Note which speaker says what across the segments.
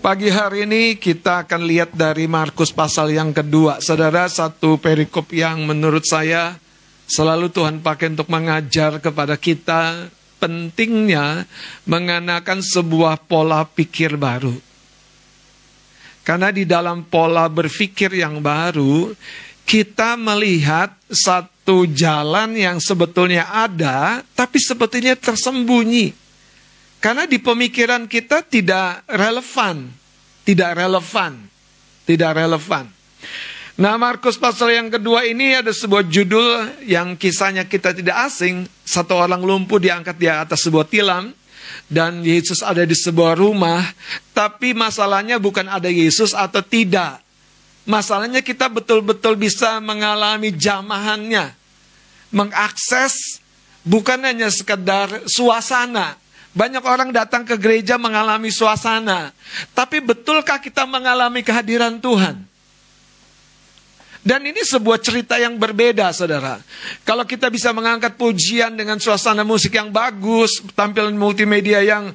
Speaker 1: Pagi hari ini kita akan lihat dari Markus pasal yang kedua. Saudara, satu perikop yang menurut saya selalu Tuhan pakai untuk mengajar kepada kita pentingnya mengenakan sebuah pola pikir baru. Karena di dalam pola berpikir yang baru, kita melihat satu jalan yang sebetulnya ada, tapi sebetulnya tersembunyi. Karena di pemikiran kita tidak relevan. Tidak relevan. Tidak relevan. Nah Markus pasal yang kedua ini ada sebuah judul yang kisahnya kita tidak asing. Satu orang lumpuh diangkat di atas sebuah tilam. Dan Yesus ada di sebuah rumah. Tapi masalahnya bukan ada Yesus atau tidak. Masalahnya kita betul-betul bisa mengalami jamahannya. Mengakses bukan hanya sekedar suasana. Banyak orang datang ke gereja mengalami suasana. Tapi betulkah kita mengalami kehadiran Tuhan? Dan ini sebuah cerita yang berbeda, saudara. Kalau kita bisa mengangkat pujian dengan suasana musik yang bagus, tampilan multimedia yang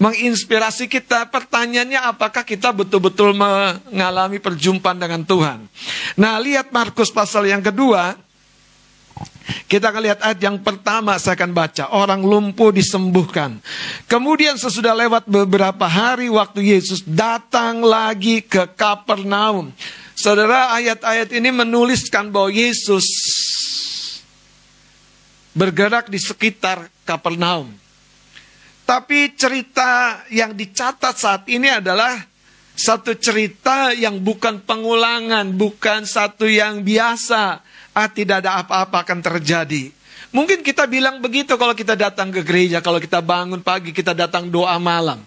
Speaker 1: menginspirasi kita, pertanyaannya apakah kita betul-betul mengalami perjumpaan dengan Tuhan. Nah, lihat Markus pasal yang kedua, kita akan lihat ayat yang pertama saya akan baca. Orang lumpuh disembuhkan. Kemudian sesudah lewat beberapa hari waktu Yesus datang lagi ke Kapernaum. Saudara ayat-ayat ini menuliskan bahwa Yesus bergerak di sekitar Kapernaum. Tapi cerita yang dicatat saat ini adalah satu cerita yang bukan pengulangan, bukan satu yang biasa ah tidak ada apa-apa akan terjadi. Mungkin kita bilang begitu kalau kita datang ke gereja, kalau kita bangun pagi, kita datang doa malam.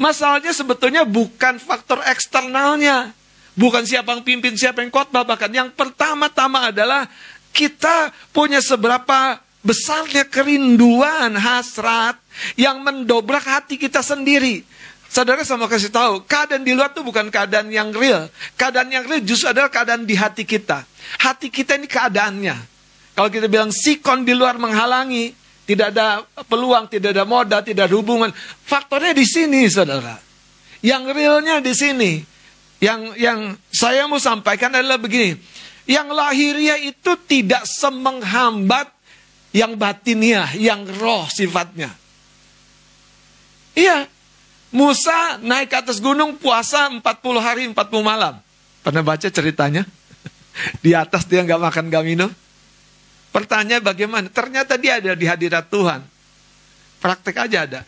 Speaker 1: Masalahnya sebetulnya bukan faktor eksternalnya. Bukan siapa yang pimpin, siapa yang khotbah. Bahkan yang pertama-tama adalah kita punya seberapa besarnya kerinduan, hasrat yang mendobrak hati kita sendiri. Saudara sama kasih tahu, keadaan di luar itu bukan keadaan yang real. Keadaan yang real justru adalah keadaan di hati kita. Hati kita ini keadaannya. Kalau kita bilang sikon di luar menghalangi, tidak ada peluang, tidak ada modal, tidak ada hubungan. Faktornya di sini, saudara. Yang realnya di sini. Yang yang saya mau sampaikan adalah begini. Yang lahiriah itu tidak semenghambat yang batiniah, yang roh sifatnya. Iya, Musa naik ke atas gunung puasa 40 hari 40 malam. Pernah baca ceritanya? Di atas dia nggak makan nggak minum. Pertanyaan bagaimana? Ternyata dia ada di hadirat Tuhan. Praktek aja ada.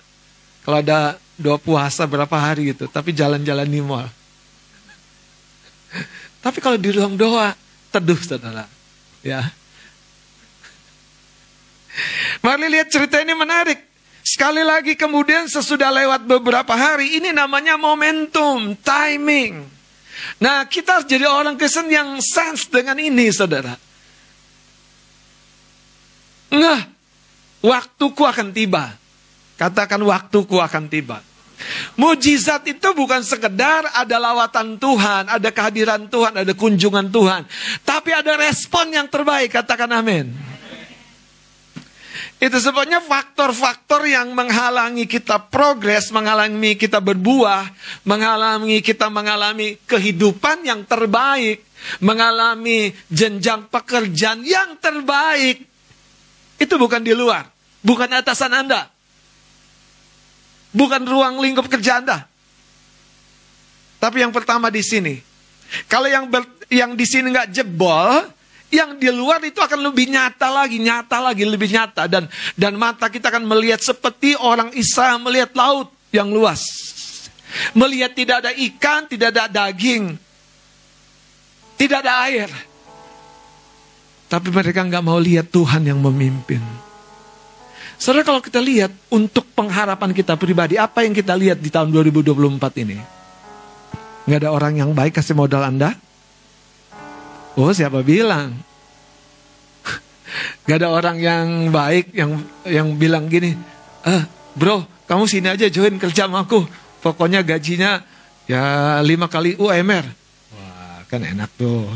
Speaker 1: Kalau ada dua puasa berapa hari gitu, tapi jalan-jalan di mall. Tapi kalau di ruang doa, teduh saudara. Ya. Mari lihat cerita ini menarik. Sekali lagi kemudian sesudah lewat beberapa hari, ini namanya momentum, timing. Nah kita harus jadi orang Kristen yang sense dengan ini saudara. Nggak, waktuku akan tiba. Katakan waktuku akan tiba. Mujizat itu bukan sekedar ada lawatan Tuhan, ada kehadiran Tuhan, ada kunjungan Tuhan. Tapi ada respon yang terbaik, katakan amin. Itu sebabnya faktor-faktor yang menghalangi kita progres, menghalangi kita berbuah, menghalangi kita mengalami kehidupan yang terbaik, mengalami jenjang pekerjaan yang terbaik. Itu bukan di luar, bukan atasan Anda. Bukan ruang lingkup kerja Anda. Tapi yang pertama di sini. Kalau yang ber, yang di sini nggak jebol, yang di luar itu akan lebih nyata lagi, nyata lagi, lebih nyata. Dan dan mata kita akan melihat seperti orang Israel melihat laut yang luas. Melihat tidak ada ikan, tidak ada daging. Tidak ada air. Tapi mereka nggak mau lihat Tuhan yang memimpin. Saudara kalau kita lihat untuk pengharapan kita pribadi, apa yang kita lihat di tahun 2024 ini? Nggak ada orang yang baik kasih modal Anda? Oh siapa bilang? Gak ada orang yang baik yang yang bilang gini, eh bro kamu sini aja join kerja sama aku. Pokoknya gajinya ya lima kali UMR. Wah kan enak tuh.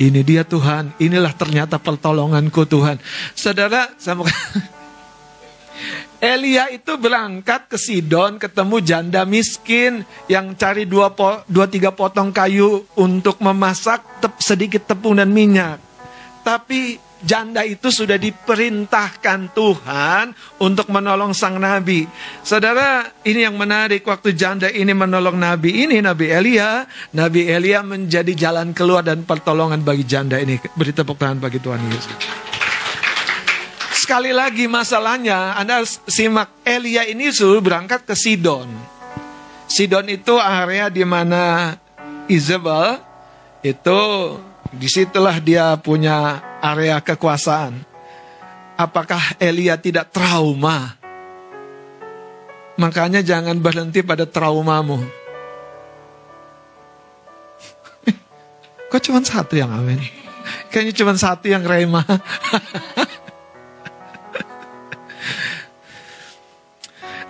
Speaker 1: Ini dia Tuhan, inilah ternyata pertolonganku Tuhan. Saudara, sama Elia itu berangkat ke Sidon ketemu janda miskin yang cari dua, po, dua tiga potong kayu untuk memasak tep, sedikit tepung dan minyak. Tapi janda itu sudah diperintahkan Tuhan untuk menolong sang nabi. Saudara, ini yang menarik waktu janda ini menolong nabi ini, Nabi Elia. Nabi Elia menjadi jalan keluar dan pertolongan bagi janda ini. Beri tepuk tangan bagi Tuhan Yesus sekali lagi masalahnya, Anda simak Elia ini suruh berangkat ke Sidon. Sidon itu area di mana Isabel itu di situlah dia punya area kekuasaan. Apakah Elia tidak trauma? Makanya jangan berhenti pada traumamu. Kok cuma satu yang amin? Kayaknya cuma satu yang rema.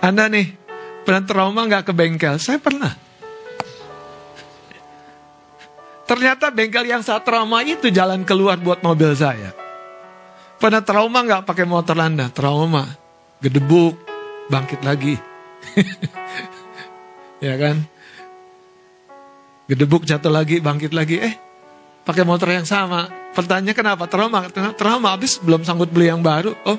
Speaker 1: Anda nih pernah trauma nggak ke bengkel? Saya pernah. Ternyata bengkel yang saat trauma itu jalan keluar buat mobil saya. Pernah trauma nggak pakai motor Anda? Trauma, gedebuk, bangkit lagi. ya kan? Gedebuk jatuh lagi, bangkit lagi. Eh, pakai motor yang sama. Pertanyaan kenapa? Trauma. Trauma habis belum sanggup beli yang baru. Oh,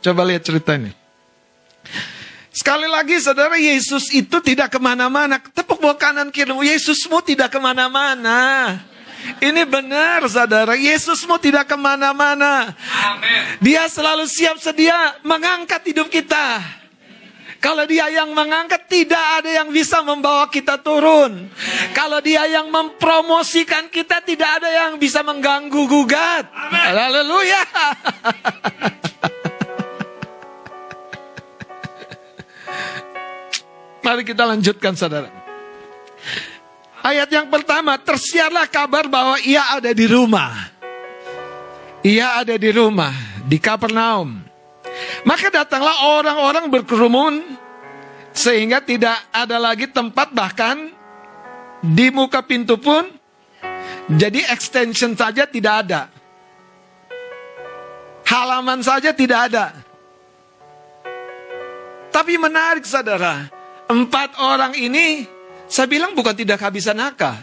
Speaker 1: Coba lihat cerita ini. Sekali lagi saudara Yesus itu tidak ke mana-mana. Tepuk bawah kanan kirimu. Yesusmu tidak ke mana-mana. Ini benar saudara. Yesusmu tidak ke mana-mana. Dia selalu siap sedia mengangkat hidup kita. Kalau dia yang mengangkat, tidak ada yang bisa membawa kita turun. Kalau dia yang mempromosikan kita, tidak ada yang bisa mengganggu gugat. Haleluya. Mari kita lanjutkan saudara. Ayat yang pertama, tersiarlah kabar bahwa ia ada di rumah. Ia ada di rumah, di Kapernaum. Maka datanglah orang-orang berkerumun, sehingga tidak ada lagi tempat bahkan di muka pintu pun. Jadi extension saja tidak ada. Halaman saja tidak ada. Tapi menarik saudara, Empat orang ini, saya bilang bukan tidak kehabisan akal.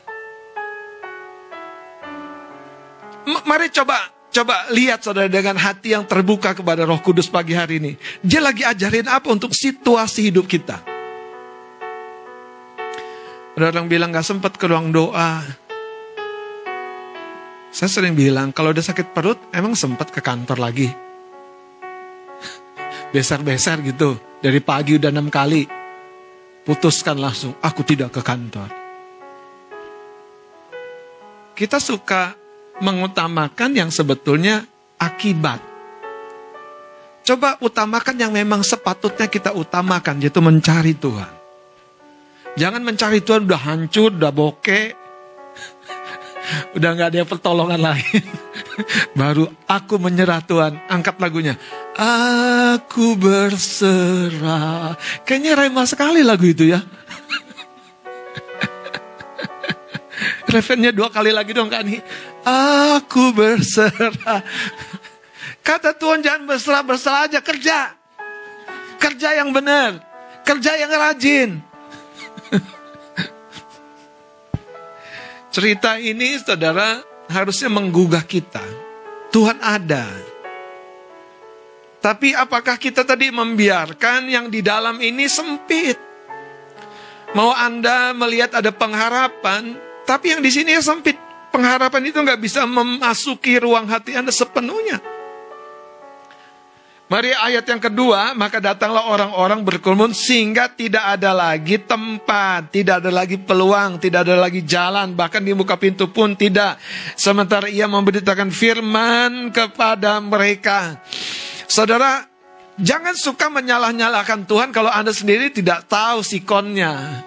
Speaker 1: mari coba coba lihat saudara dengan hati yang terbuka kepada Roh Kudus pagi hari ini. Dia lagi ajarin apa untuk situasi hidup kita. Ada orang bilang gak sempat ke ruang doa. Saya sering bilang kalau udah sakit perut emang sempat ke kantor lagi. Besar-besar gitu. Dari pagi udah enam kali putuskan langsung, aku tidak ke kantor. Kita suka mengutamakan yang sebetulnya akibat. Coba utamakan yang memang sepatutnya kita utamakan, yaitu mencari Tuhan. Jangan mencari Tuhan udah hancur, udah bokeh, udah nggak ada pertolongan lain. Baru aku menyerah Tuhan, angkat lagunya. Aku berserah. Kayaknya rema sekali lagu itu ya. Referennya dua kali lagi dong kan nih. Aku berserah. Kata Tuhan jangan berserah, berserah aja kerja. Kerja yang benar. Kerja yang rajin. Cerita ini saudara harusnya menggugah kita. Tuhan ada. Tapi apakah kita tadi membiarkan yang di dalam ini sempit? Mau Anda melihat ada pengharapan, tapi yang di sini sempit. Pengharapan itu nggak bisa memasuki ruang hati Anda sepenuhnya. Mari ayat yang kedua, maka datanglah orang-orang berkerumun sehingga tidak ada lagi tempat, tidak ada lagi peluang, tidak ada lagi jalan, bahkan di muka pintu pun tidak. Sementara ia memberitakan firman kepada mereka. Saudara, jangan suka menyalah-nyalahkan Tuhan kalau Anda sendiri tidak tahu sikonnya.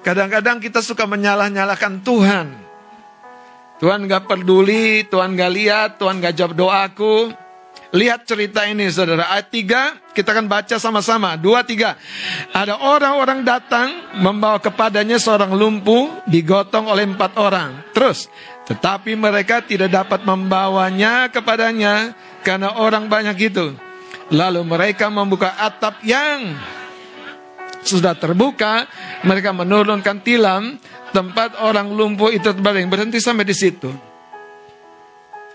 Speaker 1: Kadang-kadang kita suka menyalah-nyalahkan Tuhan. Tuhan gak peduli, Tuhan gak lihat, Tuhan gak jawab doaku. Lihat cerita ini saudara. Ayat 3 kita akan baca sama-sama. 2, 3. Ada orang-orang datang membawa kepadanya seorang lumpuh digotong oleh empat orang. Terus Tetapi mereka tidak dapat membawanya kepadanya karena orang banyak itu. Lalu mereka membuka atap yang sudah terbuka, mereka menurunkan tilam, tempat orang lumpuh itu terbaring. Berhenti sampai di situ.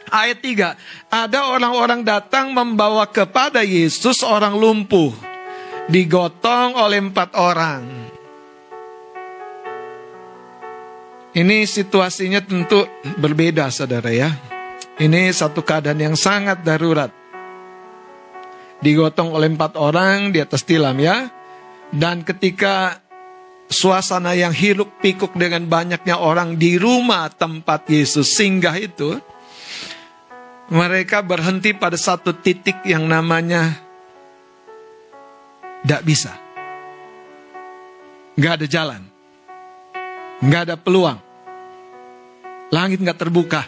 Speaker 1: Ayat 3, ada orang-orang datang membawa kepada Yesus orang lumpuh, digotong oleh empat orang. Ini situasinya tentu berbeda saudara ya. Ini satu keadaan yang sangat darurat. Digotong oleh empat orang di atas tilam ya. Dan ketika suasana yang hiruk pikuk dengan banyaknya orang di rumah tempat Yesus singgah itu. Mereka berhenti pada satu titik yang namanya tidak bisa. Gak ada jalan. Gak ada peluang. Langit nggak terbuka.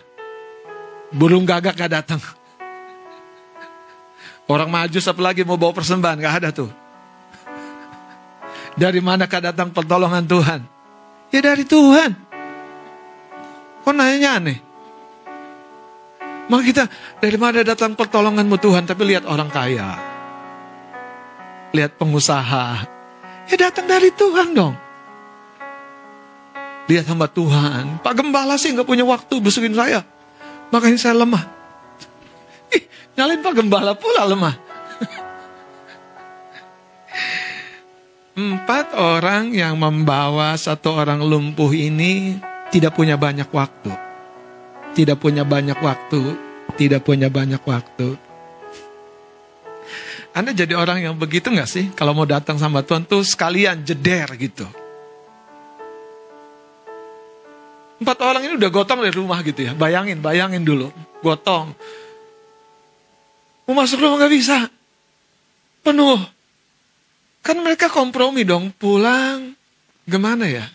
Speaker 1: Burung gagak gak datang. Orang maju siapa lagi mau bawa persembahan, gak ada tuh. Dari manakah datang pertolongan Tuhan? Ya dari Tuhan. Kok nanya aneh? Maka kita, dari mana datang pertolonganmu Tuhan? Tapi lihat orang kaya. Lihat pengusaha. Ya datang dari Tuhan dong. Lihat hamba Tuhan. Pak Gembala sih nggak punya waktu besukin saya. Makanya saya lemah. Ih, nyalin Pak Gembala pula lemah. Empat orang yang membawa satu orang lumpuh ini tidak punya banyak waktu. Tidak punya banyak waktu. Tidak punya banyak waktu. Anda jadi orang yang begitu nggak sih? Kalau mau datang sama Tuhan tuh sekalian jeder gitu. Empat orang ini udah gotong dari rumah gitu ya. Bayangin, bayangin dulu. Gotong. Mau masuk rumah gak bisa. Penuh. Kan mereka kompromi dong. Pulang. Gimana ya?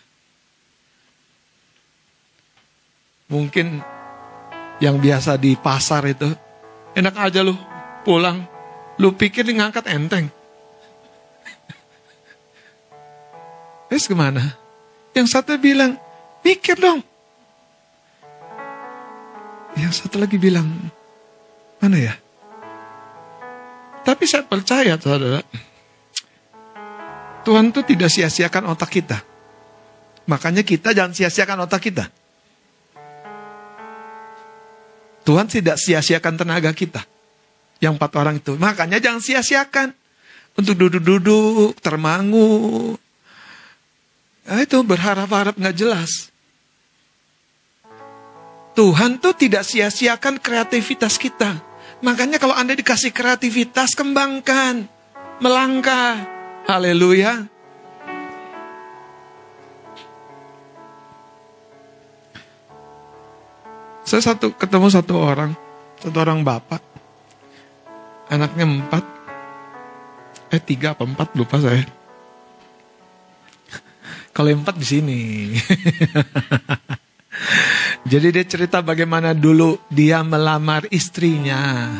Speaker 1: Mungkin yang biasa di pasar itu. Enak aja lu pulang. Lu pikir ngangkat enteng. Terus gimana? Yang satu bilang, mikir dong. Yang satu lagi bilang, mana ya? Tapi saya percaya, saudara. Tuhan itu tidak sia-siakan otak kita. Makanya kita jangan sia-siakan otak kita. Tuhan tidak sia-siakan tenaga kita. Yang empat orang itu. Makanya jangan sia-siakan. Untuk duduk-duduk, termangu. Nah, itu berharap-harap nggak jelas. Tuhan tuh tidak sia-siakan kreativitas kita. Makanya kalau Anda dikasih kreativitas, kembangkan. Melangkah. Haleluya. Saya satu ketemu satu orang, satu orang bapak, anaknya empat, eh tiga apa empat lupa saya. Kalau empat di sini. Jadi dia cerita bagaimana dulu dia melamar istrinya.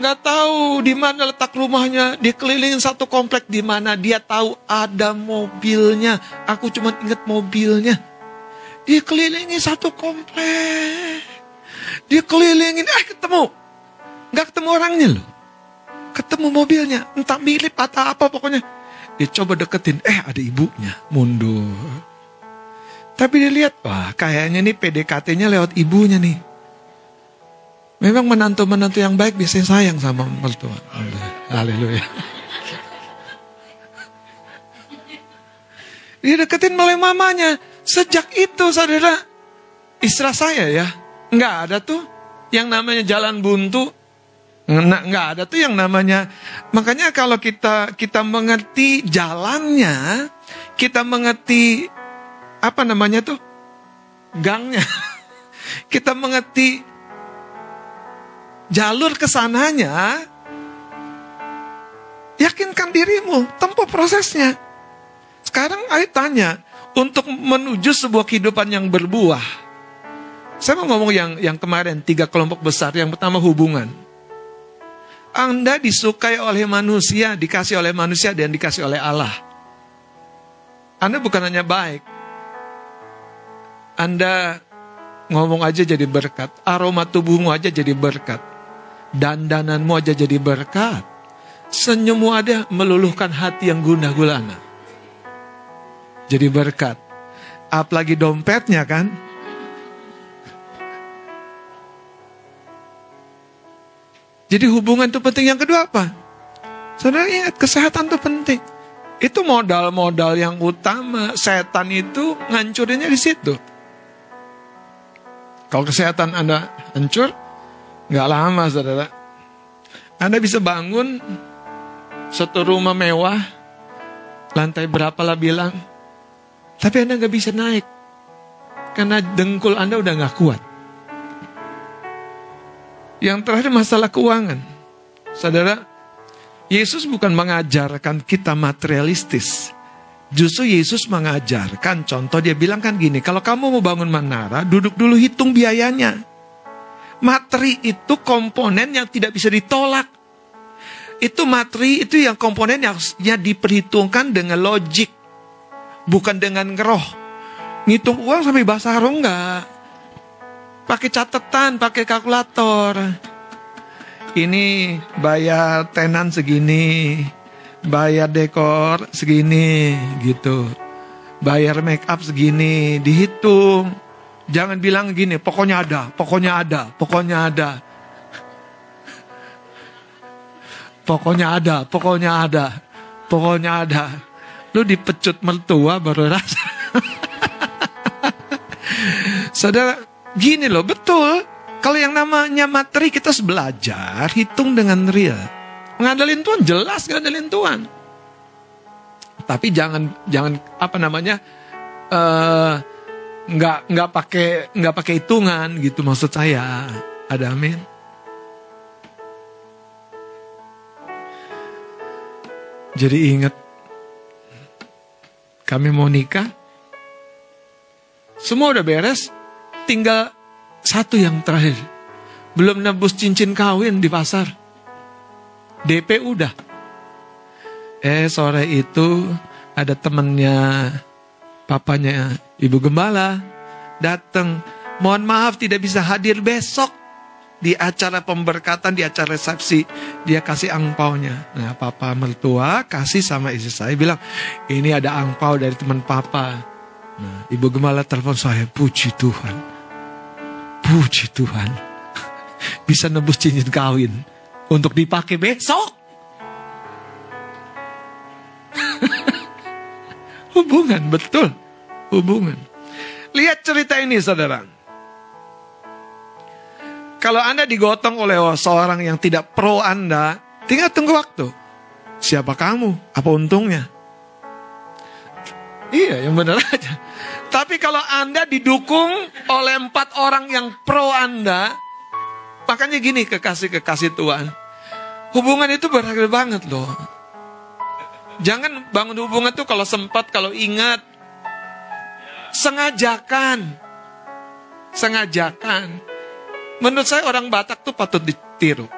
Speaker 1: Nggak tahu di mana letak rumahnya. Dikelilingin satu komplek di mana dia tahu ada mobilnya. Aku cuma ingat mobilnya. Dikelilingi satu komplek. Dikelilingin, eh ketemu. Nggak ketemu orangnya loh. Ketemu mobilnya, entah mirip atau apa pokoknya. Dia coba deketin, eh ada ibunya, mundur. Tapi dia lihat, wah kayaknya nih PDKT-nya lewat ibunya nih. Memang menantu-menantu yang baik biasanya sayang sama mertua. Haleluya. Dia deketin melalui mamanya. Sejak itu saudara, istri saya ya, nggak ada tuh yang namanya jalan buntu. Nggak ada tuh yang namanya. Makanya kalau kita kita mengerti jalannya, kita mengerti apa namanya tuh gangnya. Kita mengerti jalur ke sananya. Yakinkan dirimu, tempuh prosesnya. Sekarang ayo tanya, untuk menuju sebuah kehidupan yang berbuah. Saya mau ngomong yang yang kemarin, tiga kelompok besar. Yang pertama hubungan. Anda disukai oleh manusia, dikasih oleh manusia, dan dikasih oleh Allah. Anda bukan hanya baik, anda ngomong aja jadi berkat. Aroma tubuhmu aja jadi berkat. Dandananmu aja jadi berkat. Senyummu ada meluluhkan hati yang gundah gulana. Jadi berkat. Apalagi dompetnya kan. Jadi hubungan itu penting. Yang kedua apa? Saudara ingat, kesehatan itu penting. Itu modal-modal yang utama. Setan itu ngancurinnya di situ. Kalau kesehatan Anda hancur, nggak lama saudara. Anda bisa bangun satu rumah mewah, lantai berapa lah bilang, tapi Anda nggak bisa naik. Karena dengkul Anda udah nggak kuat. Yang terakhir masalah keuangan. Saudara, Yesus bukan mengajarkan kita materialistis. Justru Yesus mengajarkan contoh dia bilang kan gini, kalau kamu mau bangun menara, duduk dulu hitung biayanya. Materi itu komponen yang tidak bisa ditolak. Itu materi itu yang komponen yang harusnya diperhitungkan dengan logik. Bukan dengan ngeroh. Ngitung uang sampai bahasa harum enggak. Pakai catatan, pakai kalkulator. Ini bayar tenan segini, bayar dekor segini gitu. Bayar make up segini, dihitung. Jangan bilang gini, pokoknya ada, pokoknya ada, pokoknya ada. Pokoknya ada, pokoknya ada, pokoknya ada. Lu dipecut mertua baru rasa. Saudara, gini loh, betul. Kalau yang namanya materi kita harus belajar, hitung dengan real. Ngadalin Tuhan jelas ngadalin Tuhan. Tapi jangan jangan apa namanya uh, nggak nggak pakai nggak pakai hitungan gitu maksud saya. Ada amin. Jadi ingat kami mau nikah. Semua udah beres, tinggal satu yang terakhir. Belum nebus cincin kawin di pasar. DP udah. Eh sore itu ada temennya papanya ibu gembala datang. Mohon maaf tidak bisa hadir besok di acara pemberkatan, di acara resepsi. Dia kasih angpaunya. Nah papa mertua kasih sama istri saya bilang ini ada angpau dari teman papa. Nah ibu gembala telepon saya puji Tuhan. Puji Tuhan. Bisa nebus cincin kawin untuk dipakai besok. hubungan, betul. Hubungan. Lihat cerita ini saudara. Kalau Anda digotong oleh seorang yang tidak pro Anda, tinggal tunggu waktu. Siapa kamu? Apa untungnya? Iya, yang benar aja. Tapi kalau Anda didukung oleh empat orang yang pro Anda, makanya gini kekasih-kekasih Tuhan. Hubungan itu berharga banget loh. Jangan bangun hubungan tuh kalau sempat, kalau ingat. Sengajakan. Sengajakan. Menurut saya orang Batak tuh patut ditiru.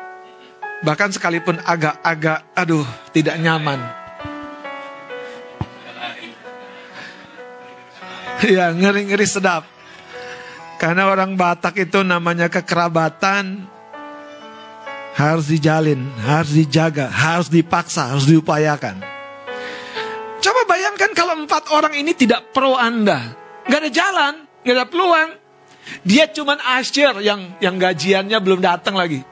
Speaker 1: Bahkan sekalipun agak-agak, aduh, tidak nyaman. Ya, ngeri-ngeri sedap. Karena orang Batak itu namanya kekerabatan, harus dijalin, harus dijaga, harus dipaksa, harus diupayakan. Coba bayangkan kalau empat orang ini tidak pro Anda. Gak ada jalan, gak ada peluang. Dia cuman asyir yang yang gajiannya belum datang lagi.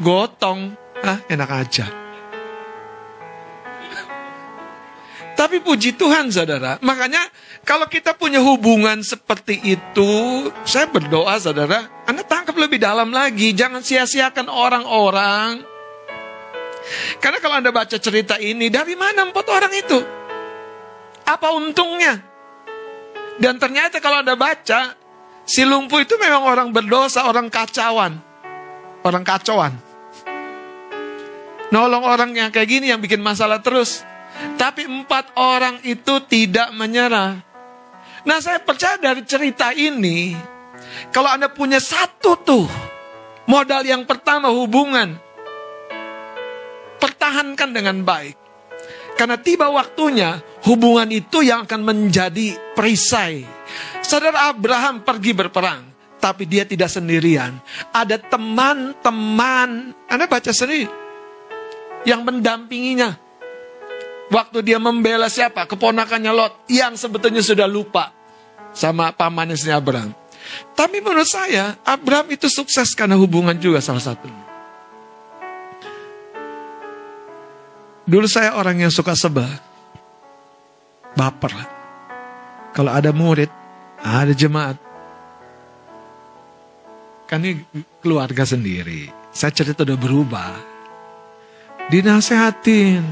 Speaker 1: Gotong, ah enak aja. Tapi puji Tuhan saudara, makanya kalau kita punya hubungan seperti itu, saya berdoa saudara, Anda tangkap lebih dalam lagi, jangan sia-siakan orang-orang. Karena kalau Anda baca cerita ini, dari mana empat orang itu? Apa untungnya? Dan ternyata kalau Anda baca, si lumpuh itu memang orang berdosa, orang kacauan. Orang kacauan. Nolong orang yang kayak gini yang bikin masalah terus. Tapi empat orang itu tidak menyerah. Nah saya percaya dari cerita ini, kalau Anda punya satu tuh, modal yang pertama hubungan, pertahankan dengan baik. Karena tiba waktunya, Hubungan itu yang akan menjadi perisai. Saudara Abraham pergi berperang, tapi dia tidak sendirian. Ada teman-teman, Anda baca sendiri, yang mendampinginya. Waktu dia membela siapa? Keponakannya Lot, yang sebetulnya sudah lupa sama pamannya Abraham. Tapi menurut saya, Abraham itu sukses karena hubungan juga salah satunya. Dulu saya orang yang suka sebel. Baper. Kalau ada murid, ada jemaat. Kan ini keluarga sendiri. Saya cerita udah berubah. Dinasehatin,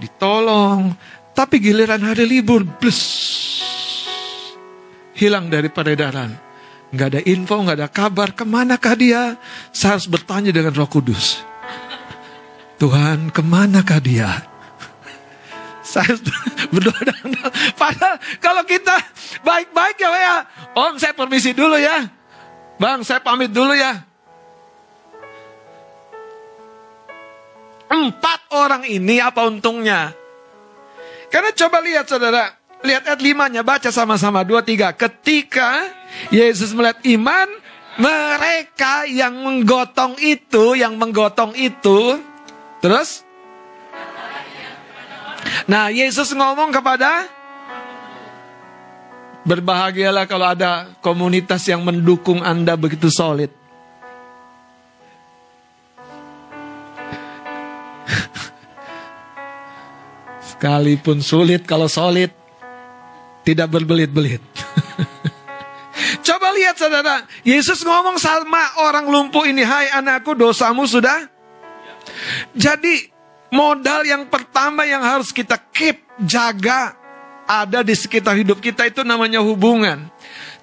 Speaker 1: ditolong. Tapi giliran hari libur, blus. Hilang dari peredaran. Nggak ada info, nggak ada kabar. Ke manakah dia? Saya harus bertanya dengan roh kudus. Tuhan, ke manakah dia? Saya berdoa Padahal kalau kita baik-baik ya, ya. Om, saya permisi dulu ya. Bang, saya pamit dulu ya. Empat orang ini apa untungnya? Karena coba lihat saudara. Lihat ayat limanya, baca sama-sama. Dua, tiga. Ketika Yesus melihat iman, mereka yang menggotong itu, yang menggotong itu, Terus? Nah, Yesus ngomong kepada Berbahagialah kalau ada komunitas yang mendukung Anda begitu solid. Sekalipun sulit kalau solid, tidak berbelit-belit. Coba lihat saudara, Yesus ngomong sama orang lumpuh ini, hai anakku dosamu sudah jadi modal yang pertama yang harus kita keep, jaga, ada di sekitar hidup kita itu namanya hubungan.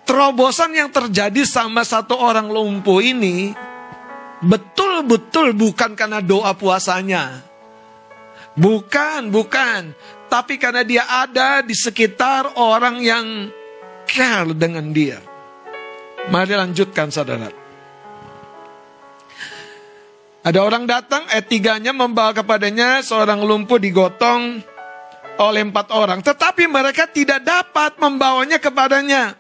Speaker 1: Terobosan yang terjadi sama satu orang lumpuh ini, betul-betul bukan karena doa puasanya. Bukan, bukan. Tapi karena dia ada di sekitar orang yang care dengan dia. Mari lanjutkan saudara. Ada orang datang, ayat tiganya membawa kepadanya seorang lumpuh digotong oleh empat orang. Tetapi mereka tidak dapat membawanya kepadanya.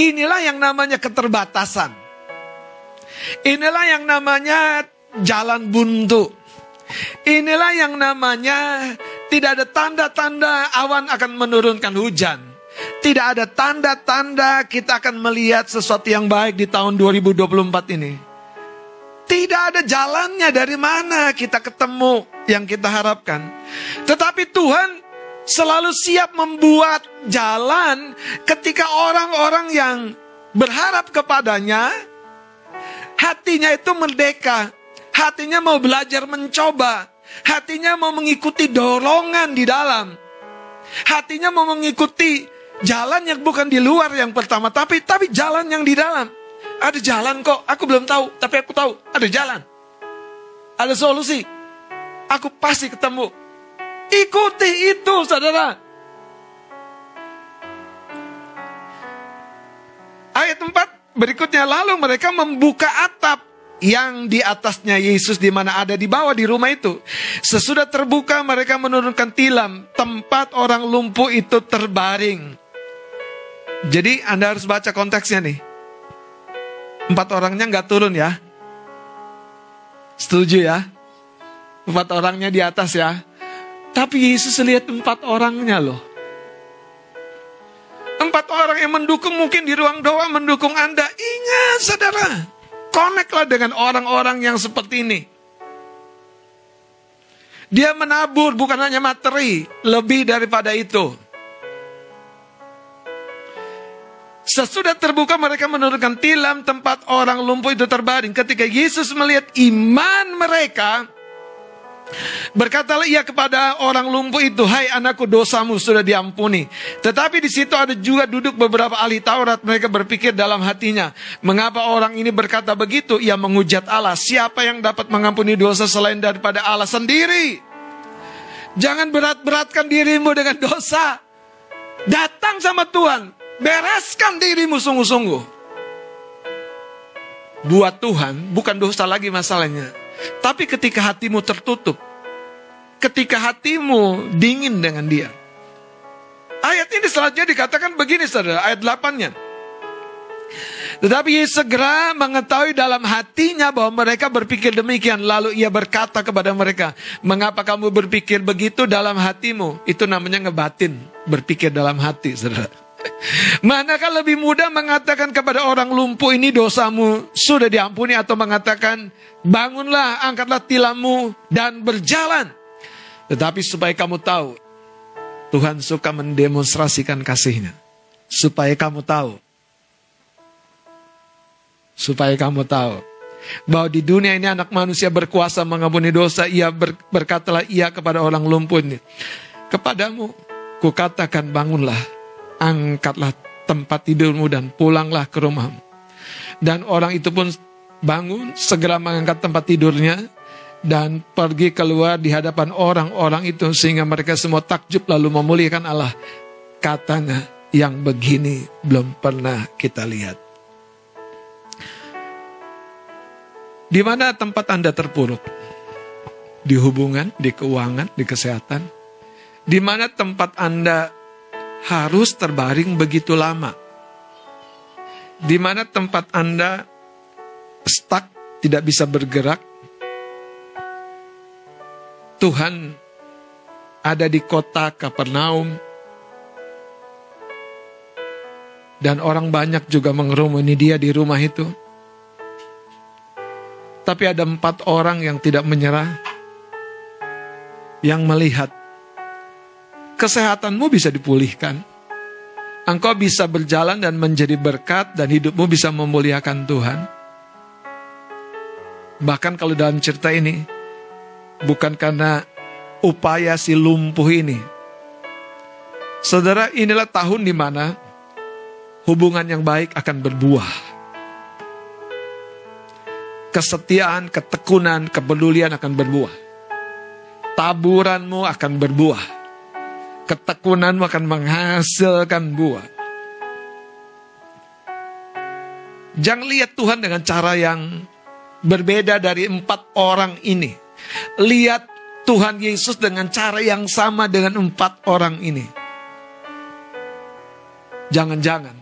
Speaker 1: Inilah yang namanya keterbatasan. Inilah yang namanya jalan buntu. Inilah yang namanya tidak ada tanda-tanda awan akan menurunkan hujan. Tidak ada tanda-tanda kita akan melihat sesuatu yang baik di tahun 2024 ini. Tidak ada jalannya dari mana kita ketemu yang kita harapkan. Tetapi Tuhan selalu siap membuat jalan ketika orang-orang yang berharap kepadanya, hatinya itu merdeka, hatinya mau belajar mencoba, hatinya mau mengikuti dorongan di dalam, hatinya mau mengikuti jalan yang bukan di luar yang pertama, tapi tapi jalan yang di dalam. Ada jalan kok, aku belum tahu, tapi aku tahu ada jalan. Ada solusi. Aku pasti ketemu. Ikuti itu, saudara. Ayat 4 berikutnya lalu mereka membuka atap yang di atasnya Yesus di mana ada di bawah di rumah itu. Sesudah terbuka mereka menurunkan tilam tempat orang lumpuh itu terbaring. Jadi Anda harus baca konteksnya nih. Empat orangnya nggak turun ya. Setuju ya? Empat orangnya di atas ya. Tapi Yesus lihat empat orangnya loh. Empat orang yang mendukung mungkin di ruang doa mendukung Anda. Ingat saudara, connectlah dengan orang-orang yang seperti ini. Dia menabur bukan hanya materi, lebih daripada itu. Sesudah terbuka mereka menurunkan tilam tempat orang lumpuh itu terbaring. Ketika Yesus melihat iman mereka, Berkatalah ia kepada orang lumpuh itu, "Hai anakku, dosamu sudah diampuni." Tetapi di situ ada juga duduk beberapa ahli Taurat. Mereka berpikir dalam hatinya, "Mengapa orang ini berkata begitu?" Ia menghujat Allah, "Siapa yang dapat mengampuni dosa selain daripada Allah sendiri?" Jangan berat-beratkan dirimu dengan dosa. Datang sama Tuhan, Bereskan dirimu sungguh-sungguh. Buat Tuhan bukan dosa lagi masalahnya. Tapi ketika hatimu tertutup, ketika hatimu dingin dengan dia, Ayat ini selanjutnya dikatakan begini saudara, ayat 8-nya. Tetapi ia segera mengetahui dalam hatinya bahwa mereka berpikir demikian. Lalu ia berkata kepada mereka, mengapa kamu berpikir begitu dalam hatimu? Itu namanya ngebatin, berpikir dalam hati, saudara. Manakah lebih mudah mengatakan kepada orang lumpuh ini dosamu sudah diampuni atau mengatakan bangunlah, angkatlah tilammu dan berjalan. Tetapi supaya kamu tahu, Tuhan suka mendemonstrasikan kasihnya. Supaya kamu tahu supaya kamu tahu bahwa di dunia ini anak manusia berkuasa mengampuni dosa. Ia ber, berkatalah ia kepada orang lumpuh ini. Kepadamu, kukatakan bangunlah, angkatlah tempat tidurmu dan pulanglah ke rumahmu. Dan orang itu pun bangun, segera mengangkat tempat tidurnya, dan pergi keluar di hadapan orang-orang itu sehingga mereka semua takjub lalu memuliakan Allah. Katanya, yang begini belum pernah kita lihat. Di mana tempat Anda terpuruk? Di hubungan, di keuangan, di kesehatan. Di mana tempat Anda harus terbaring begitu lama? Di mana tempat Anda stuck, tidak bisa bergerak? Tuhan ada di kota Kapernaum, dan orang banyak juga mengerumuni dia di rumah itu. Tapi ada empat orang yang tidak menyerah, yang melihat kesehatanmu bisa dipulihkan. Engkau bisa berjalan dan menjadi berkat dan hidupmu bisa memuliakan Tuhan. Bahkan kalau dalam cerita ini, bukan karena upaya si lumpuh ini. Saudara, inilah tahun di mana hubungan yang baik akan berbuah kesetiaan, ketekunan, kepedulian akan berbuah. Taburanmu akan berbuah. Ketekunanmu akan menghasilkan buah. Jangan lihat Tuhan dengan cara yang berbeda dari empat orang ini. Lihat Tuhan Yesus dengan cara yang sama dengan empat orang ini. Jangan-jangan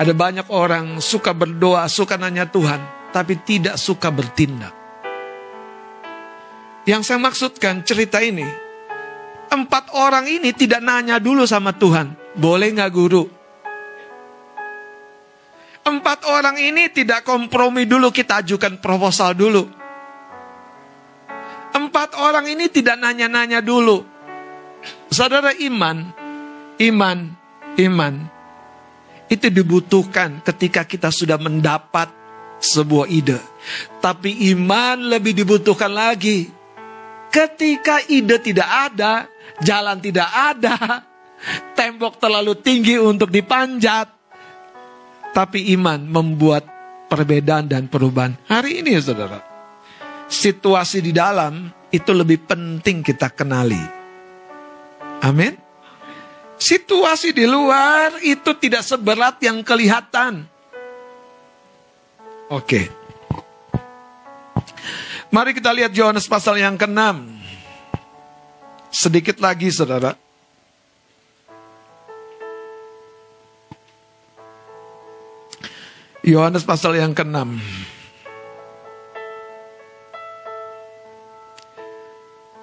Speaker 1: ada banyak orang suka berdoa, suka nanya Tuhan tapi tidak suka bertindak. Yang saya maksudkan cerita ini, empat orang ini tidak nanya dulu sama Tuhan, boleh nggak guru? Empat orang ini tidak kompromi dulu, kita ajukan proposal dulu. Empat orang ini tidak nanya-nanya dulu. Saudara iman, iman, iman, itu dibutuhkan ketika kita sudah mendapat sebuah ide. Tapi iman lebih dibutuhkan lagi. Ketika ide tidak ada, jalan tidak ada, tembok terlalu tinggi untuk dipanjat. Tapi iman membuat perbedaan dan perubahan. Hari ini saudara, situasi di dalam itu lebih penting kita kenali. Amin. Situasi di luar itu tidak seberat yang kelihatan. Oke. Mari kita lihat Yohanes pasal yang ke-6. Sedikit lagi saudara. Yohanes pasal yang ke-6.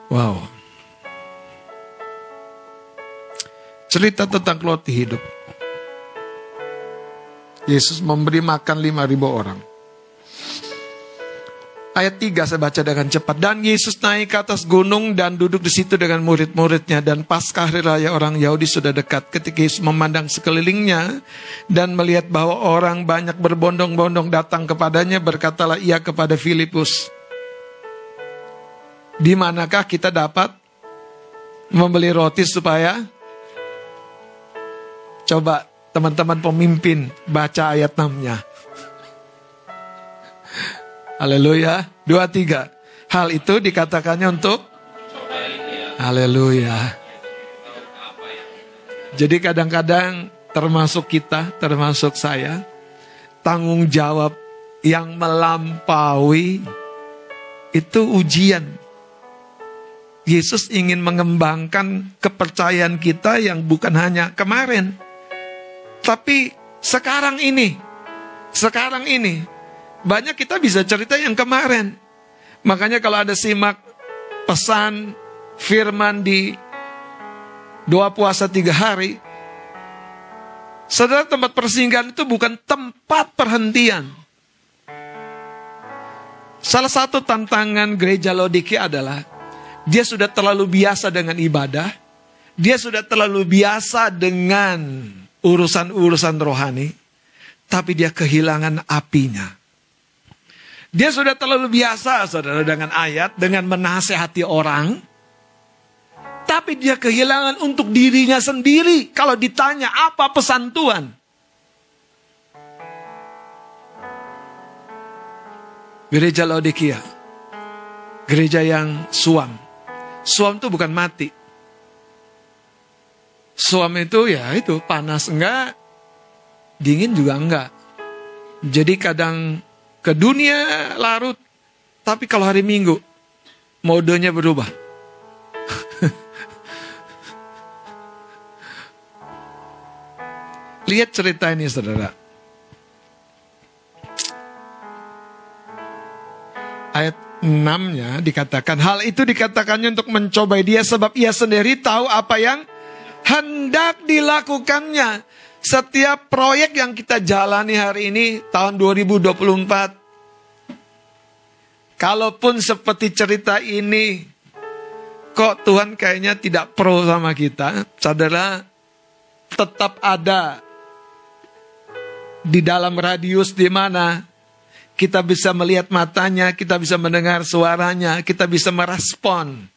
Speaker 1: Wow. Cerita tentang keloti hidup. Yesus memberi makan 5.000 orang. Ayat 3 saya baca dengan cepat. Dan Yesus naik ke atas gunung dan duduk di situ dengan murid-muridnya. Dan pasca hari raya orang Yahudi sudah dekat. Ketika Yesus memandang sekelilingnya dan melihat bahwa orang banyak berbondong-bondong datang kepadanya, berkatalah ia kepada Filipus. Di manakah kita dapat membeli roti supaya Coba teman-teman pemimpin baca ayat 6-nya. Haleluya. Dua tiga. Hal itu dikatakannya untuk Haleluya. Jadi kadang-kadang termasuk kita, termasuk saya, tanggung jawab yang melampaui itu ujian. Yesus ingin mengembangkan kepercayaan kita yang bukan hanya kemarin, tapi sekarang ini. Sekarang ini. Banyak kita bisa cerita yang kemarin. Makanya kalau ada simak pesan firman di doa puasa tiga hari, saudara tempat persinggahan itu bukan tempat perhentian. Salah satu tantangan gereja Lodiki adalah dia sudah terlalu biasa dengan ibadah. Dia sudah terlalu biasa dengan urusan-urusan rohani. Tapi dia kehilangan apinya. Dia sudah terlalu biasa saudara dengan ayat. Dengan menasehati orang. Tapi dia kehilangan untuk dirinya sendiri. Kalau ditanya apa pesan Tuhan. Gereja Laodikia. Gereja yang suam Suam itu bukan mati. Suam itu ya itu panas enggak, dingin juga enggak. Jadi kadang ke dunia larut, tapi kalau hari Minggu modenya berubah. Lihat cerita ini saudara. Ayat 6-nya dikatakan hal itu dikatakannya untuk mencobai dia sebab ia sendiri tahu apa yang hendak dilakukannya. Setiap proyek yang kita jalani hari ini tahun 2024 Kalaupun seperti cerita ini kok Tuhan kayaknya tidak pro sama kita, saudara tetap ada di dalam radius di mana kita bisa melihat matanya, kita bisa mendengar suaranya, kita bisa merespon.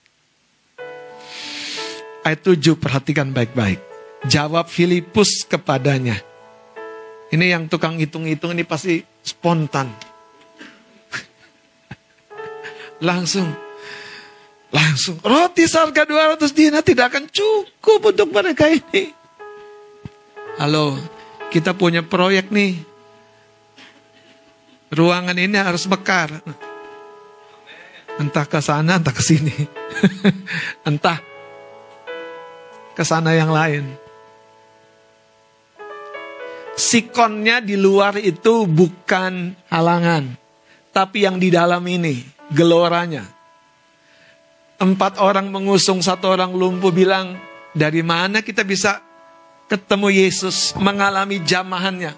Speaker 1: Ayat 7 perhatikan baik-baik. Jawab Filipus kepadanya. Ini yang tukang hitung-hitung ini pasti spontan. langsung. Langsung. Roti seharga 200 dinar tidak akan cukup untuk mereka ini. Halo, kita punya proyek nih Ruangan ini harus mekar. Entah ke sana, entah ke sini. entah ke sana yang lain. Sikonnya di luar itu bukan halangan. Tapi yang di dalam ini, geloranya. Empat orang mengusung, satu orang lumpuh bilang, dari mana kita bisa ketemu Yesus, mengalami jamahannya.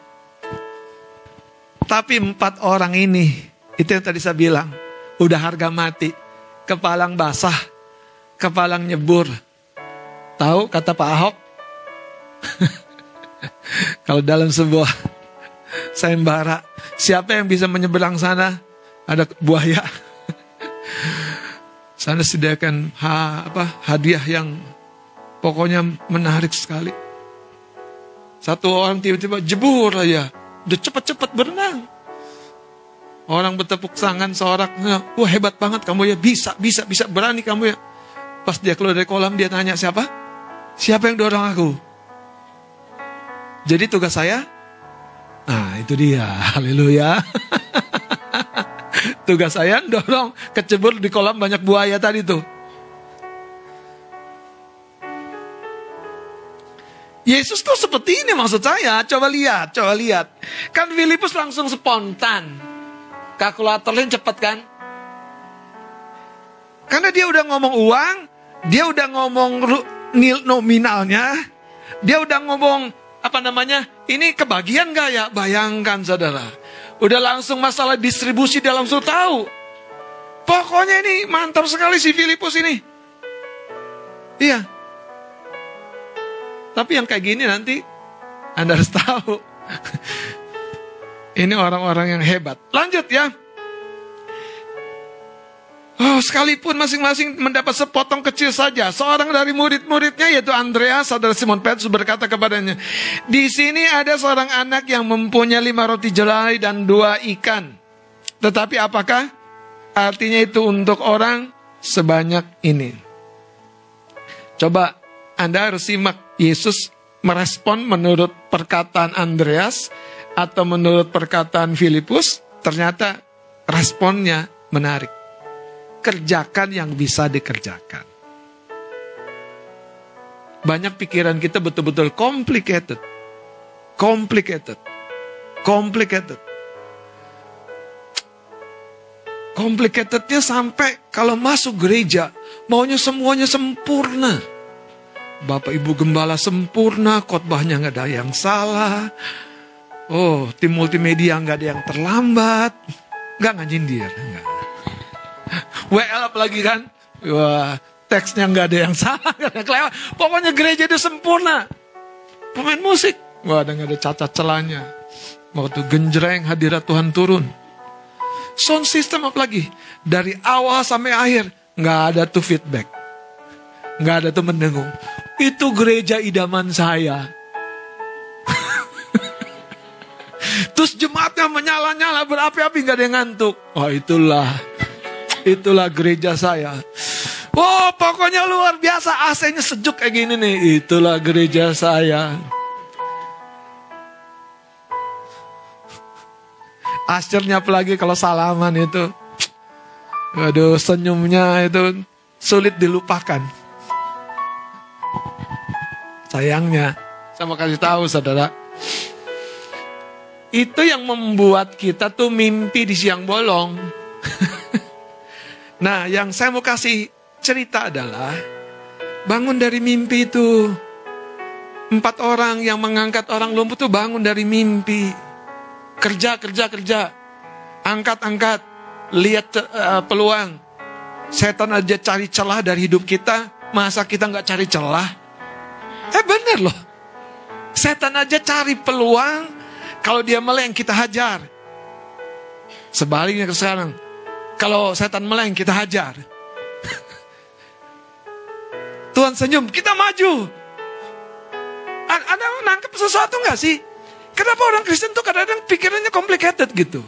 Speaker 1: Tapi empat orang ini, itu yang tadi saya bilang, udah harga mati. Kepalang basah, kepalang nyebur. Tahu kata Pak Ahok? Kalau dalam sebuah sayembara, siapa yang bisa menyeberang sana? Ada buaya. sana sediakan ha, apa, hadiah yang pokoknya menarik sekali. Satu orang tiba-tiba jebur aja udah cepet-cepet berenang. Orang bertepuk tangan seorang, wah hebat banget kamu ya, bisa, bisa, bisa, berani kamu ya. Pas dia keluar dari kolam, dia tanya siapa? Siapa yang dorong aku? Jadi tugas saya, nah itu dia, haleluya. tugas saya dorong kecebur di kolam banyak buaya tadi tuh. Yesus tuh seperti ini maksud saya. Coba lihat, coba lihat. Kan Filipus langsung spontan. Kalkulatornya cepet kan? Karena dia udah ngomong uang, dia udah ngomong nominalnya, dia udah ngomong apa namanya? Ini kebagian gak ya? Bayangkan saudara. Udah langsung masalah distribusi dia langsung tahu. Pokoknya ini mantap sekali si Filipus ini. Iya, tapi yang kayak gini nanti Anda harus tahu. Ini orang-orang yang hebat. Lanjut ya. Oh, sekalipun masing-masing mendapat sepotong kecil saja, seorang dari murid-muridnya yaitu Andreas, saudara Simon Petrus berkata kepadanya, di sini ada seorang anak yang mempunyai lima roti jelai dan dua ikan. Tetapi apakah artinya itu untuk orang sebanyak ini? Coba Anda harus simak Yesus merespon menurut perkataan Andreas atau menurut perkataan Filipus, ternyata responnya menarik. Kerjakan yang bisa dikerjakan. Banyak pikiran kita betul-betul complicated. Complicated. Complicated. Complicatednya sampai kalau masuk gereja, maunya semuanya sempurna. Bapak Ibu Gembala sempurna, khotbahnya nggak ada yang salah. Oh, tim multimedia nggak ada yang terlambat. Nggak ngajindir, nggak. WL apalagi kan? Wah, teksnya nggak ada yang salah, ada kelewat. Pokoknya gereja itu sempurna. Pemain musik, wah ada nggak ada cacat celahnya. Waktu genjreng hadirat Tuhan turun. Sound system apa lagi? Dari awal sampai akhir nggak ada tuh feedback. Nggak ada tuh mendengung. Itu gereja idaman saya. Terus jemaatnya menyala-nyala berapi-api nggak ada yang ngantuk. Oh itulah, itulah gereja saya. Oh pokoknya luar biasa AC-nya sejuk kayak gini nih. Itulah gereja saya. Asyirnya apalagi kalau salaman itu. Aduh senyumnya itu sulit dilupakan. Sayangnya, saya mau kasih tahu saudara. Itu yang membuat kita tuh mimpi di siang bolong. nah yang saya mau kasih cerita adalah bangun dari mimpi itu. Empat orang yang mengangkat orang lumpuh tuh bangun dari mimpi. Kerja, kerja, kerja. Angkat, angkat. Lihat uh, peluang. Setan aja cari celah dari hidup kita. Masa kita nggak cari celah? Eh bener loh. Setan aja cari peluang. Kalau dia meleng kita hajar. Sebaliknya ke sekarang. Kalau setan meleng kita hajar. Tuhan senyum, kita maju. Anda nangkep sesuatu nggak sih? Kenapa orang Kristen tuh kadang-kadang pikirannya complicated gitu?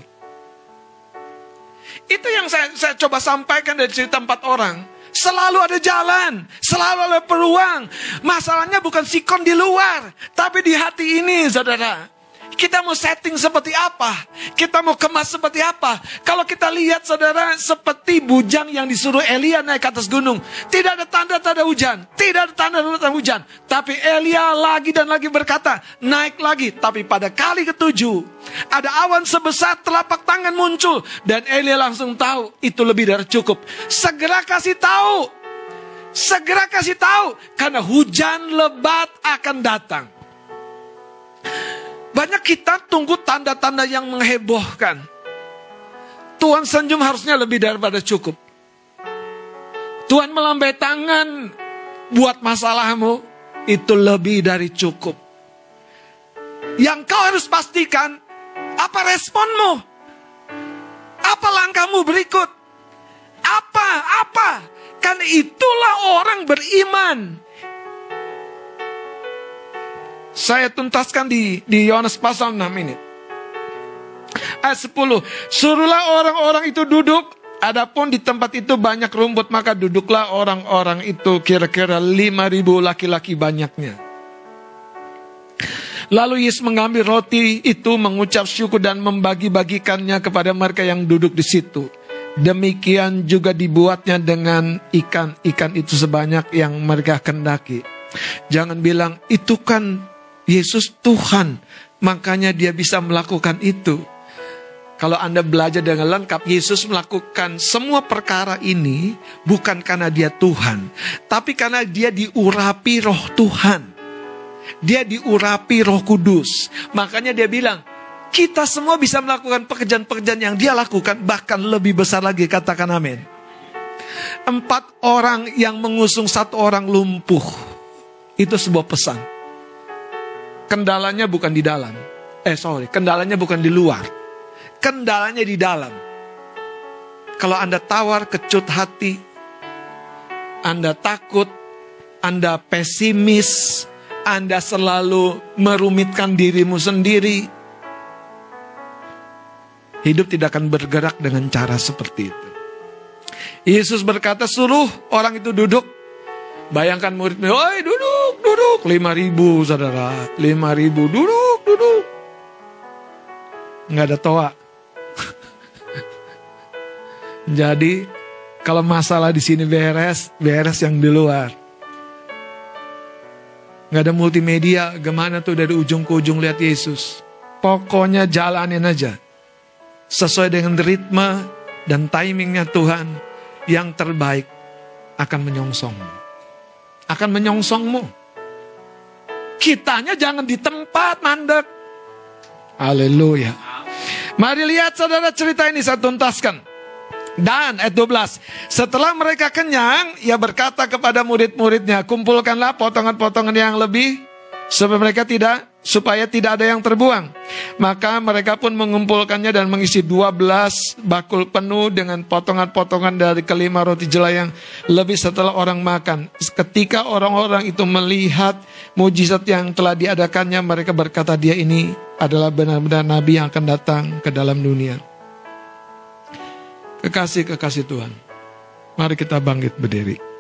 Speaker 1: Itu yang saya, saya coba sampaikan dari cerita empat orang. Selalu ada jalan, selalu ada peluang. Masalahnya bukan sikon di luar, tapi di hati ini, saudara. Kita mau setting seperti apa? Kita mau kemas seperti apa? Kalau kita lihat saudara seperti bujang yang disuruh Elia naik ke atas gunung. Tidak ada tanda-tanda hujan. Tidak ada tanda-tanda hujan. Tapi Elia lagi dan lagi berkata, naik lagi. Tapi pada kali ketujuh, ada awan sebesar telapak tangan muncul. Dan Elia langsung tahu, itu lebih dari cukup. Segera kasih tahu. Segera kasih tahu. Karena hujan lebat akan datang. Banyak kita tunggu tanda-tanda yang menghebohkan. Tuhan senyum harusnya lebih daripada cukup. Tuhan melambai tangan buat masalahmu itu lebih dari cukup. Yang kau harus pastikan apa responmu? Apa langkahmu berikut? Apa? Apa? Kan itulah orang beriman saya tuntaskan di di Yohanes pasal 6 ini. Ayat 10. Suruhlah orang-orang itu duduk. Adapun di tempat itu banyak rumput, maka duduklah orang-orang itu kira-kira 5000 laki-laki banyaknya. Lalu Yesus mengambil roti itu, mengucap syukur dan membagi-bagikannya kepada mereka yang duduk di situ. Demikian juga dibuatnya dengan ikan-ikan itu sebanyak yang mereka kendaki. Jangan bilang, itu kan Yesus Tuhan, makanya dia bisa melakukan itu. Kalau Anda belajar dengan lengkap, Yesus melakukan semua perkara ini bukan karena dia Tuhan, tapi karena dia diurapi roh Tuhan. Dia diurapi roh kudus. Makanya dia bilang, kita semua bisa melakukan pekerjaan-pekerjaan yang dia lakukan, bahkan lebih besar lagi, katakan amin. Empat orang yang mengusung satu orang lumpuh, itu sebuah pesan Kendalanya bukan di dalam. Eh sorry, kendalanya bukan di luar. Kendalanya di dalam. Kalau Anda tawar, kecut hati, Anda takut, Anda pesimis, Anda selalu merumitkan dirimu sendiri, hidup tidak akan bergerak dengan cara seperti itu. Yesus berkata, suruh orang itu duduk. Bayangkan murid-murid, oi duduk, duduk. Lima ribu saudara, lima ribu, duduk, duduk. Nggak ada toa. Jadi kalau masalah di sini beres, beres yang di luar. Nggak ada multimedia, gimana tuh dari ujung ke ujung lihat Yesus. Pokoknya jalanin aja. Sesuai dengan ritme dan timingnya Tuhan yang terbaik akan menyongsongmu. Akan menyongsongmu. Kitanya jangan di tempat mandek. Haleluya. Mari lihat saudara cerita ini saya tuntaskan. Dan ayat 12, setelah mereka kenyang, ia berkata kepada murid-muridnya, kumpulkanlah potongan-potongan yang lebih supaya mereka tidak supaya tidak ada yang terbuang. Maka mereka pun mengumpulkannya dan mengisi 12 bakul penuh dengan potongan-potongan dari kelima roti jelai yang lebih setelah orang makan. Ketika orang-orang itu melihat mujizat yang telah diadakannya, mereka berkata dia ini adalah benar-benar nabi yang akan datang ke dalam dunia. Kekasih-kekasih Tuhan, mari kita bangkit berdiri.